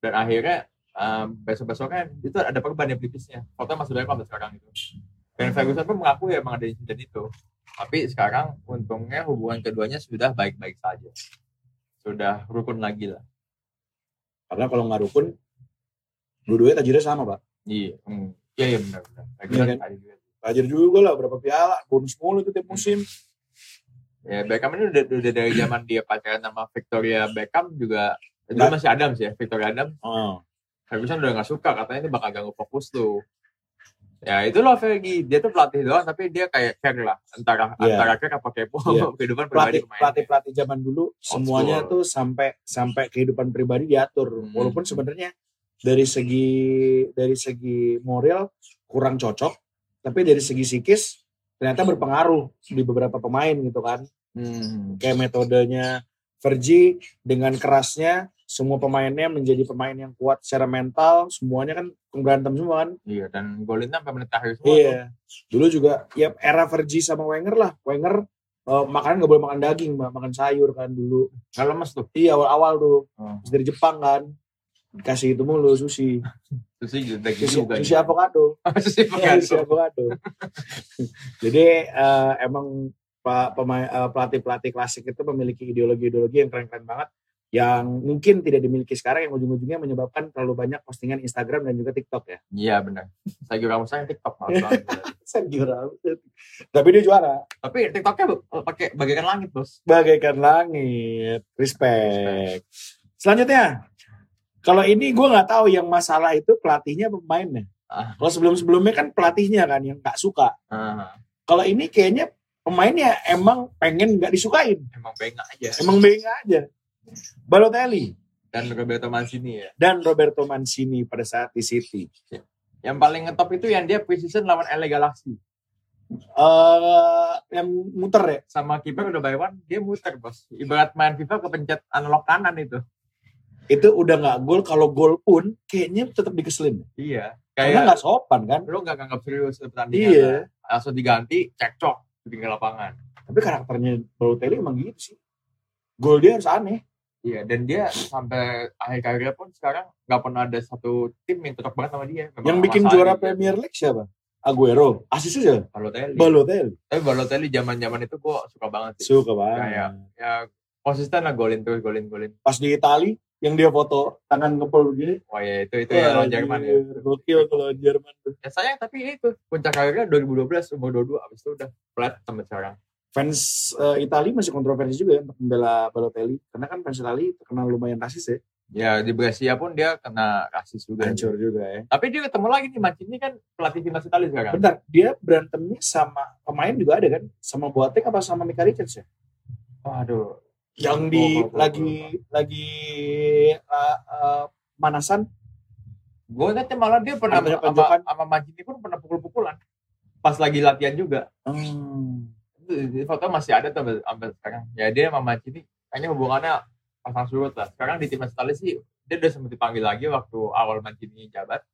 Dan akhirnya um, besok-besoknya itu ada perban di pelipisnya. Fotonya masih banyak sampai sekarang itu. Dan Ferguson pun mengaku ya emang ada insiden itu. Tapi sekarang untungnya hubungan keduanya sudah baik-baik saja. Sudah rukun lagi lah. Karena kalau nggak rukun, dua-duanya tajirnya sama pak. Iya, hmm. iya, benar-benar. Lagi Iya kan? Tajir juga lah, berapa piala, bonus mulu itu tiap musim. Ya Beckham ini udah, udah dari zaman dia pacaran sama Victoria Beckham juga itu masih Adams ya, Victoria Adams. Oh. Ferguson udah nggak suka katanya ini bakal ganggu fokus tuh. Ya itu loh Fergie, dia tuh pelatih doang tapi dia kayak care lah antara Iya. antara care apa kepo Iya. kehidupan pribadi pelatih pemain. pelatih pelatih zaman dulu semuanya school. tuh sampai sampai kehidupan pribadi diatur Hmm. walaupun sebenarnya dari segi dari segi moral kurang cocok tapi dari segi psikis ternyata berpengaruh di beberapa pemain gitu kan Hmm. kayak metodenya Fergie dengan kerasnya semua pemainnya menjadi pemain yang kuat secara mental semuanya kan berantem semua kan Iya dan golinnya sampai menit akhir semua tuh. Iya. Dulu juga ya era Fergie sama Wenger lah. Wenger eh, makanan nggak boleh makan daging, makan sayur kan dulu. Nggak lemes tuh. Iya awal-awal tuh. Terus dari Jepang kan. Dikasih itu mulu sushi. Sushi, juga. sushi avocado. Sushi Iya, sushi avocado. avocado. Jadi eh, emang eh, pelatih-pelatih klasik itu memiliki ideologi-ideologi yang keren-keren banget yang mungkin tidak dimiliki sekarang yang ujung-ujungnya menyebabkan terlalu banyak postingan Instagram dan juga TikTok ya. Iya benar. Saya kamu sayang TikTok malah. Sergio Ramos. Tapi dia juara. Tapi TikToknya bu- pakai bagaikan langit bos. bagaikan langit. Respect. Selanjutnya, kalau ini gue nggak tahu yang masalah itu pelatihnya pemainnya. Ah. Kalau sebelum-sebelumnya kan pelatihnya kan yang nggak suka. Ah, Kalau ini kayaknya pemainnya emang pengen nggak disukain, emang bengak aja. emang benga aja. Balotelli Dan Roberto Mancini ya. dan Roberto Mancini pada saat di City. Yang paling ngetop itu yang dia preseason lawan LA Galaxy. eh yang muter ya. Sama kiper udah by one, dia muter bos. Ibarat main FIFA kepencet analog kanan itu. Itu udah nggak gol. Kalau gol pun kayaknya tetap dikeselin. Iya. Karena Kayak nggak sopan kan. lu nggak nganggap serius pertandingan. Iya. Langsung diganti, cekcok di pinggir lapangan. Tapi karakternya Balotelli emang gitu sih. Gol dia harus aneh. Iya, dan dia sampai akhir karirnya pun sekarang nggak pernah ada satu tim yang cocok banget sama dia. Memang Yang bikin juara dia. Premier League siapa? Aguero. Asis aja. Balotelli. Balotelli. Tapi Balotelli zaman-zaman itu gua suka banget sih. Suka banget. Kayak ya konsisten lah golin terus golin golin. Pas di Itali yang dia foto tangan ngepel begini. Wah ya itu itu ya lawan Jerman ya. Gokil kalau Jerman tuh. Ya sayang tapi itu puncak karirnya 2012 umur 22 abis itu udah flat sampai sekarang. Fans eh, Itali masih kontroversi juga ya untuk membela Balotelli. Karena kan fans Itali terkenal lumayan rasis ya. Ya di Brescia pun dia kena rasis juga. Hancur juga ya. Tapi dia ketemu lagi nih Mancini kan pelatih timnas Italia sekarang. Bentar, dia berantemnya sama pemain juga ada kan? Sama Boateng apa sama Mika Richards ya? Waduh. Yang di gua- gua- lagi lagi eh, eh, manasan Gue liatnya malah dia pernah sama, tonjokan. sama Mancini pun pernah pukul-pukulan. Pas lagi latihan juga. Hmm. Itu, foto masih ada tuh sampai, sekarang. Ya dia sama Mancini kayaknya hubungannya pasang surut lah. Sekarang di timnas Italia sih dia udah sempat dipanggil lagi waktu awal Mancini jabat.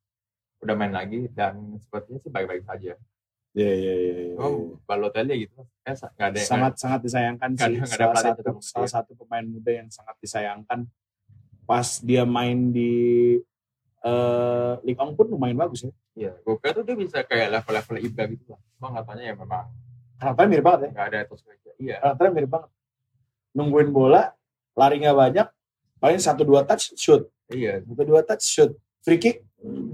Udah main lagi dan sepertinya sih baik-baik saja. Iya iya iya. iya. Cuma Balotelli gitu nggak ada sangat sangat disayangkan sih ada- salah satu salah dia. satu pemain muda yang sangat disayangkan pas dia main di eh Ligue 1 pun lumayan bagus ya Iya, gue kira tuh dia bisa kayak level-level Ibra gitu lah. Cuma katanya ya memang karakternya mirip banget ya nggak ada etos kerja. Iya, karakternya mirip banget nungguin bola lari nggak banyak paling satu dua touch shoot iya. satu dua touch shoot free kick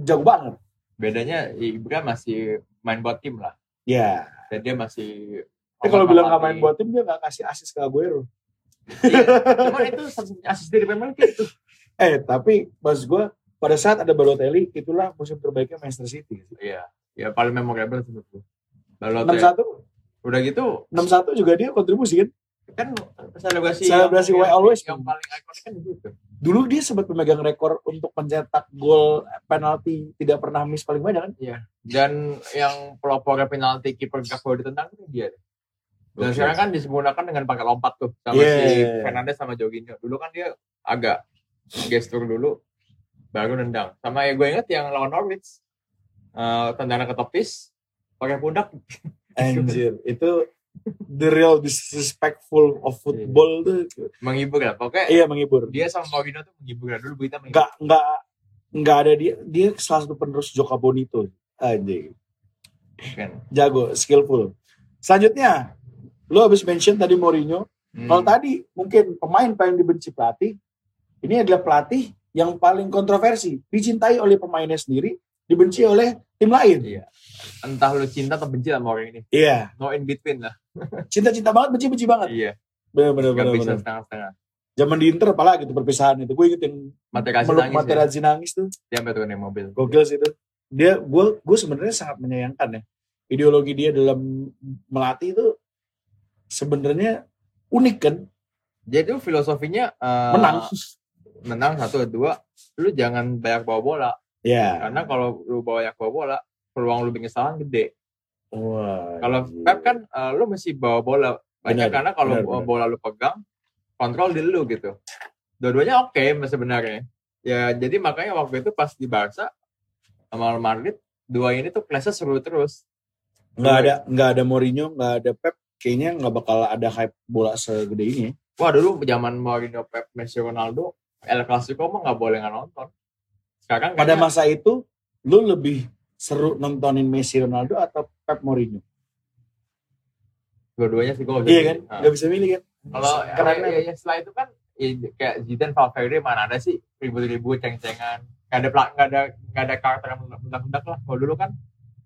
jago banget Bedanya Ibra masih main buat tim lah. ya Dan dia masih tapi kalau bilang nggak main buat tim dia nggak kasih asis ke Aguero Iya, cuman itu asis dari Premier League itu. eh tapi maksud gue pada saat ada Balotelli itulah musim terbaiknya Manchester City Iya, ya paling memorable menurut gue. enam Balotelli. satu Udah gitu enam satu juga dia kontribusi kan kan selebrasi Selebrasi yang, Always. yang paling ikonik kan di situ. Dulu dia sempat memegang rekor untuk mencetak gol penalti tidak pernah miss paling banyak kan? Dan yang pelopor penalti kiper gak boleh ditendang itu dia. Dan Oke. sekarang kan disempurnakan dengan pakai lompat tuh sama Yeah. si Fernandes sama Jorginho. Dulu kan dia agak gestur dulu baru nendang. Sama ya gue inget yang lawan Norwich eh tendangan ke topis pakai pundak Anjir, itu the real disrespectful of football tuh. menghibur lah. Pokoknya Iya menghibur. dia sama Mourinho tuh menghibur lah. Dulu berita menghibur. Enggak enggak enggak ada dia dia salah satu penerus Joka Bonito. Anjir. Kan. Jago, skillful. Selanjutnya, lo habis mention tadi Mourinho. Hmm. Kalau tadi mungkin pemain paling dibenci pelatih, ini adalah pelatih yang paling kontroversi, dicintai oleh pemainnya sendiri, dibenci oleh tim lain. Iya. Entah lu cinta atau benci sama orang ini. Iya, No in between lah. cinta-cinta banget, benci-benci banget. Iya. Bener bener Gak bener. bisa setengah-setengah. Zaman di Inter apalagi itu perpisahan itu. Gue inget yang Materazzi meluk nangis ya. Materazzi nangis tuh. Dia sampai turun dari mobil. Gokil sih itu. Dia gue gue sebenarnya sangat menyayangkan ya. Ideologi dia dalam melatih itu sebenarnya unik kan. Jadi tuh filosofinya eh, Menang. menang satu dua lu jangan banyak bawa bola Ya. karena kalau lu banyak bawa bola peluang lu bikin kesalahan gede Wah. kalau. Pep kan eh, lu mesti bawa bola banyak Benar, karena kalau bola lu pegang kontrol di lu gitu dua-duanya oke sebenarnya ya jadi makanya waktu itu pas di Barca sama Real Madrid dua ini tuh kelasnya seru terus nggak ada nggak ada Mourinho, nggak ada Pep, kayaknya nggak bakal ada hype bola segede ini. wah dulu zaman Mourinho Pep Messi Ronaldo El Clasico mah nggak boleh nggak nonton sekarang Pada kayaknya- masa itu, lu lebih seru nontonin Messi Ronaldo atau Pep Mourinho? dua-duanya sih gue Iya kan, nggak bisa milih kan? Kalau Karena- ya, ya, setelah itu kan ya, kayak Zidane Valverde mana ada sih? Ribut-ribut ceng-cengan. Nggak ada pla- nggak ada nggak ada karakter yang meledak-ledak lah. Kalau dulu kan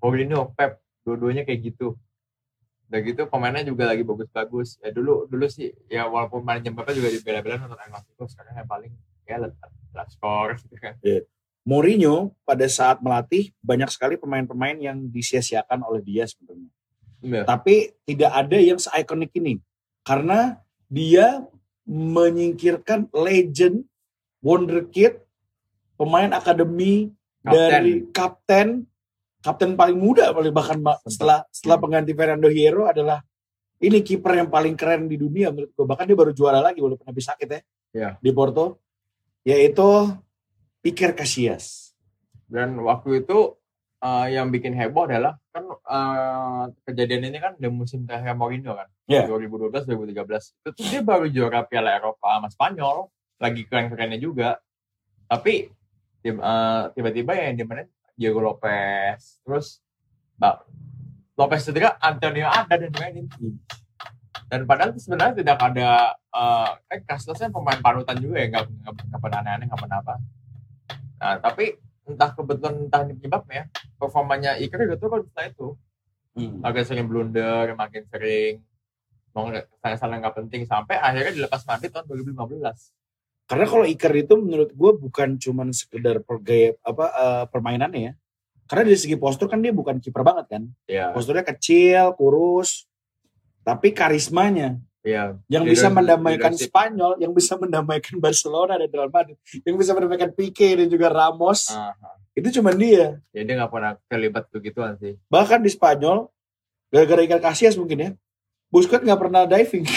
Mourinho Pep dua-duanya kayak gitu. Udah gitu pemainnya juga lagi bagus-bagus. Ya dulu dulu sih ya walaupun main jam berapa juga dibela-bela nonton Clasico sekarang yang paling ya lihat skor gitu kan Mourinho pada saat melatih banyak sekali pemain-pemain yang disia-siakan oleh dia sebenarnya. Iya. Tapi tidak ada yang se-ikonik ini. Karena dia menyingkirkan legend, wonderkid, pemain akademi Kapten. dari kapten, kapten paling muda paling bahkan setelah setelah pengganti Fernando Hierro adalah ini kiper yang paling keren di dunia menurut gue. Bahkan dia baru juara lagi walaupun habis sakit ya. Iya. Di Porto. Yaitu Iker Casillas. dan waktu itu eh, yang bikin heboh adalah kan eh, kejadian ini kan di musim terakhir Mourinho kan? Iya. 2012 2013 itu dia baru juara Piala Eropa sama Spanyol. Lagi keren-kerennya juga. Tapi eh, tiba-tiba yang dimainin Diego Lopez. Terus Mbak Lopez cedera Antonio ada dan mainin dan padahal itu sebenarnya tidak ada eh eh Casillas kan pemain panutan juga ya. Nggak nggak nggak pernah aneh-aneh nggak pernah apa nah tapi entah kebetulan entah ini penyebabnya performanya Iker juga turun setelah itu. Agak sering blunder makin sering mau salah nggak penting sampai akhirnya dilepas Madrid tahun 2015 Karena kalau Iker itu menurut gue bukan cuman sekedar pergaya apa eh, permainannya ya. Karena dari segi postur kan dia bukan kiper banget kan. ya Posturnya kecil, kurus, tapi karismanya ya yang bisa mendamaikan leadership. Spanyol, yang bisa mendamaikan Barcelona dan Real Madrid, yang bisa mendamaikan Pique dan juga Ramos, Aha. itu cuman dia. ya dia nggak pernah terlibat begituan sih Bahkan di Spanyol, gara-gara Iker Casillas mungkin ya, Busquets nggak pernah diving.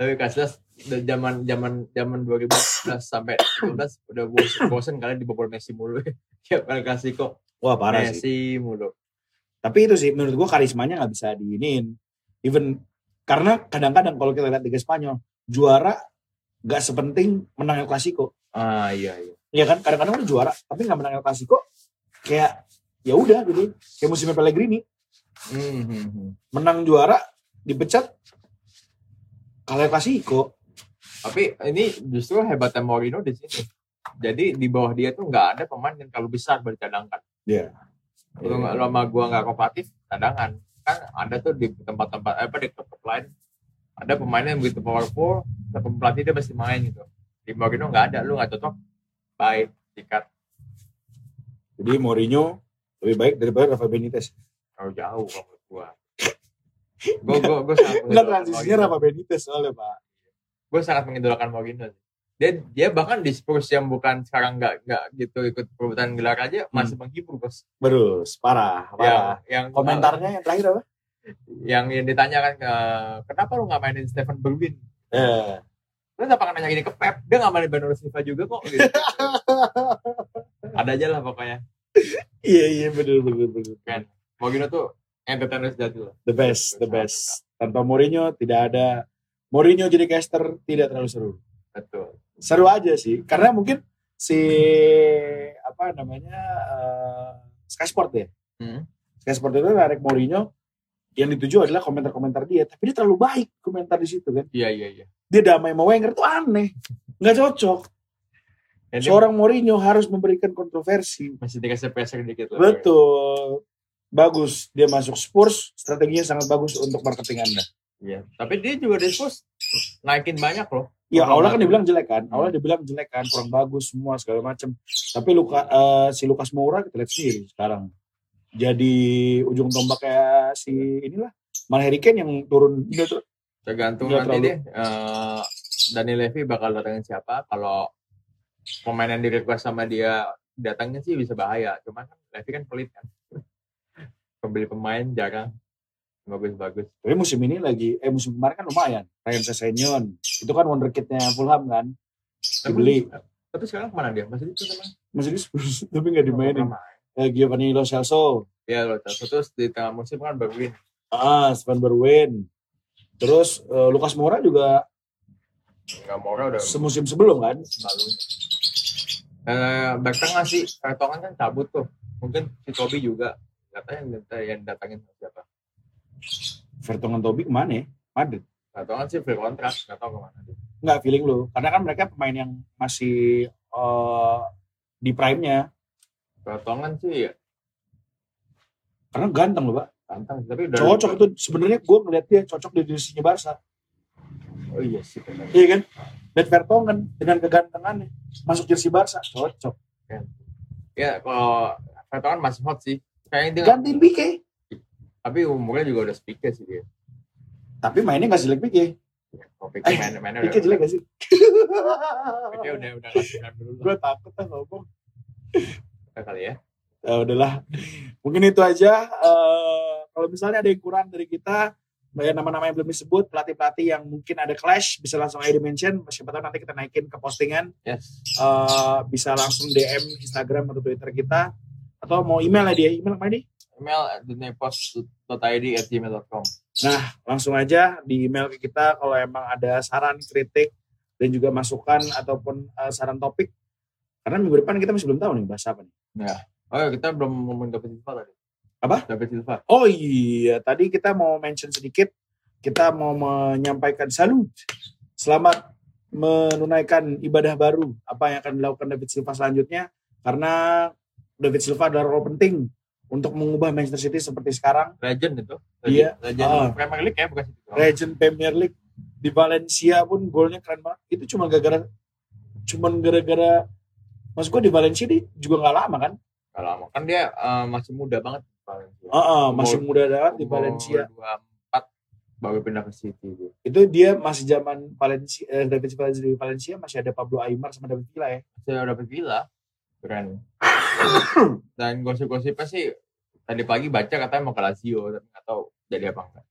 tapi Casillas zaman zaman zaman 2011 sampai 2012 udah bosen, bosen kali dibobol Messi mulu ya El Clasico Wah parah sih. Messi mulu Tapi itu sih menurut gua karismanya nggak bisa diinin. Even karena kadang-kadang kalau kita lihat Liga Spanyol, juara nggak sepenting menang El Clasico. ah iya iya Iya kan? Kadang-kadang udah juara, tapi nggak menang El Clasico, kayak ya udah gitu. Kayak musimnya Pellegrini, Hmm, hmm, hmm. menang juara, dipecat, kalah El Clasico. tapi ini justru hebatnya Mourinho di sini jadi di bawah dia tuh nggak ada pemain yang terlalu besar buat dicadangkan Iya. Kalau nggak lama gua nggak kooperatif, cadangan. Kan ada tuh di tempat-tempat eh, apa di klub lain ada pemain yang begitu powerful, tapi pelatih dia mesti main gitu. Di Mourinho nggak ada, lu nggak cocok, baik, sikat, Jadi Mourinho lebih baik daripada Rafa Benitez. kalau jauh kalau menurut gua. Gue gue gue sangat Enggak transisinya Rafa Benitez soalnya pak. Gue sangat mengidolakan Mourinho. sih. Dia dia bahkan di Spurs yang bukan sekarang nggak nggak gitu ikut perebutan gelar aja masih menghibur bos. Berus, parah, Yang parah. yang Komentarnya yang terakhir apa? yang yang ditanyakan ke kenapa lu nggak mainin Stephen Bergwijn? Eh. Lu nggak pernah nanya gini ke Pep, dia nggak mainin Bernardo Silva juga kok. Gitu. Ada aja lah pokoknya. Iya iya bener bener bener. Kan. Mourinho tuh entertainer sejati lah. The best, the best. Tanpa Mourinho tidak ada Mourinho jadi caster tidak terlalu seru. Betul. Seru aja sih, karena mungkin si apa namanya eh, Sky Sport ya. Hmm. Sky Sport itu narik Mourinho yang dituju adalah komentar-komentar dia, tapi dia terlalu baik komentar di situ kan. Iya iya iya. Dia damai sama Wenger tuh aneh, nggak cocok. Dia Seorang Mourinho harus memberikan kontroversi. masih dikasih pressure dikit lah. Betul. Bagus, dia masuk Spurs, strateginya sangat bagus untuk marketing Anda. Iya. Tapi dia juga di Spurs naikin banyak loh. Ya awalnya kan dibilang jelek kan, Hmm. awalnya dibilang jelek kan, kurang bagus semua segala macam. Tapi Luka, eh, si Lukas Moura kita lihat sendiri sekarang jadi ujung tombak kayak si inilah Mal Harry Kane yang turun. Tergantung nanti terlalu. deh. eh, Dani Levy bakal datangin siapa. Kalau pemain yang di request sama dia datangnya sih bisa bahaya. Cuman kan Levy kan pelit kan. Pembeli pemain jarang. Bagus-bagus. Tapi musim ini lagi, eh musim kemarin kan lumayan. Ryan Sessegnon, itu kan wonderkidnya Fulham kan, dibeli. Tapi sekarang ke mana dia? Masih itu teman. Masih di Spurs, tapi nggak dimainin. Eh, Giovanni Lo Celso, Ya loh. Terus di tengah musim kan Berwin. ah, Sven Berwin. Terus eh, Lukas Moura juga Nggak mau udah semusim sebelum kan, lalu. Eh, back tengah sih, Vertonghen kan cabut tuh. Mungkin si Toby juga. Katanya yang, yang datangin siapa? Vertonghen Toby ke mana ya? Madrid. Vertonghen sih free kontrak, nggak tahu ke mana. Nggak feeling lu. Karena kan mereka pemain yang masih eh, di prime-nya. Vertonghen sih ya, Karena ganteng loh, Pak. ganteng tapi udah Cocok itu sebenarnya gue ngeliat dia cocok di divisinya Barca. Oh iya sih benar. Iya kan? Dan Vertonghen dengan kegantengannya masuk jersey Barca cocok. Ya kalau Vertonghen masih hot sih. Kayaknya dia Gantiin Pique. Tapi umurnya juga udah speaker sih dia. Tapi mainnya nggak jelek Pique. Kalau Pique Eh, main mainnya Pique jelek gak sih? Pique udah udah ngasih dulu gue takut lah ngomong. kali ya. Ya udahlah. Mungkin itu aja. Eh, kalau misalnya ada yang kurang dari kita, ya nama-nama yang belum disebut, pelatih-pelatih yang mungkin ada clash, bisa langsung aja di-mention. Siapa tahu nanti kita naikin ke postingan. Yes. Eh, bisa langsung DM Instagram atau Twitter kita. Atau mau email lah dia. Email apa nih? Email at gmail.com. Langsung aja di email ke kita kalau emang ada saran, kritik, dan juga masukan ataupun eh, saran topik. Karena minggu depan kita masih belum tahu nih bahas apa nih. Oh ya, kita belum ngomongin David Silva tadi. Apa? David Silva. Oh iya, tadi kita mau mention sedikit, kita mau menyampaikan salut. Selamat menunaikan ibadah baru. Apa yang akan dilakukan David Silva selanjutnya? Karena David Silva adalah role penting untuk mengubah Manchester City seperti sekarang. Legend itu. Iya. Legend Ah. Premier League ya bukan City. Legend Premier League di Valencia pun golnya keren banget. Itu cuma gara-gara, cuma gara-gara, maksud gue di Valencia dia juga nggak lama kan? Gak lama. Kan dia eh, masih muda banget. Valencia. Heeh, masih Umur- muda banget di Valencia. 24 baru pindah ke City dia. itu dia masih zaman Valencia eh, David Silva di Valencia masih ada Pablo Aimar sama David Villa ya Saya udah gila. Keren. Dan gosip-gosipnya sih tadi pagi baca katanya mau ke Lazio tapi nggak tahu jadi apa enggak.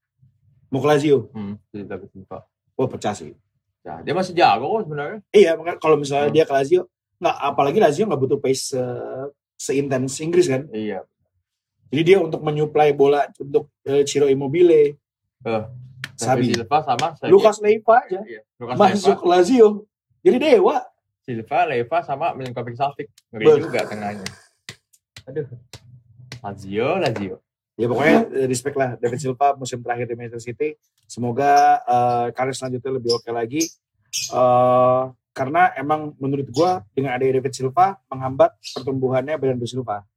mau ke Lazio Hmm, David Silva. wah pecah sih Ya, dia masih jago kok sebenarnya. iya makanya kalau misalnya Hmm. dia ke Lazio nggak apalagi Lazio nggak butuh pace se seintens Inggris kan Iya. jadi dia untuk menyuplai bola untuk eh, Ciro Immobile Sabi David Silva sama. Lucas Leiva aja Iya. Lucas masuk Leiva, Lazio jadi dewa Silva, Leiva sama Milinkovic Savic. Ngeri Beuh. juga tengahnya. Aduh. Lazio, Lazio. ya pokoknya eh, respect lah David Silva musim terakhir di Manchester City semoga eh, karir selanjutnya lebih oke lagi Eh, karena emang menurut gua dengan adanya David Silva menghambat pertumbuhannya Bernardo Silva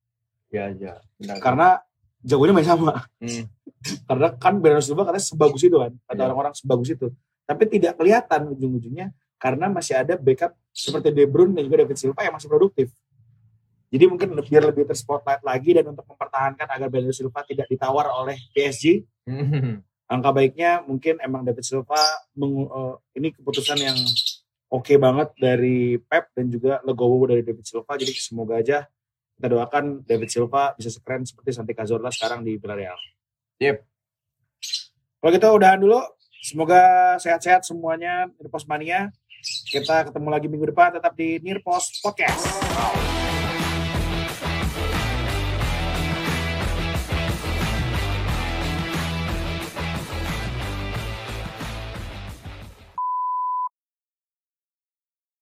Ya, ya. Benar. karena jagonya masih sama Hmm. karena kan Bernardo Silva katanya sebagus itu kan kata Iya. orang-orang sebagus itu tapi tidak kelihatan ujung-ujungnya karena masih ada backup seperti De Bruyne dan juga David Silva yang masih produktif jadi mungkin biar lebih terspotlight lagi dan untuk mempertahankan agar Bernardo Silva tidak ditawar oleh PSG Hmm. angka baiknya mungkin emang David Silva mengu- eh, ini keputusan yang oke banget dari Pep dan juga legowo dari David Silva jadi semoga aja kita doakan David Silva bisa sekeren seperti Santi Cazorla sekarang di Villarreal. Yep. Kalau gitu udahan dulu. Semoga sehat-sehat semuanya Nirpos Mania. Kita ketemu lagi minggu depan tetap di Nirpos Podcast.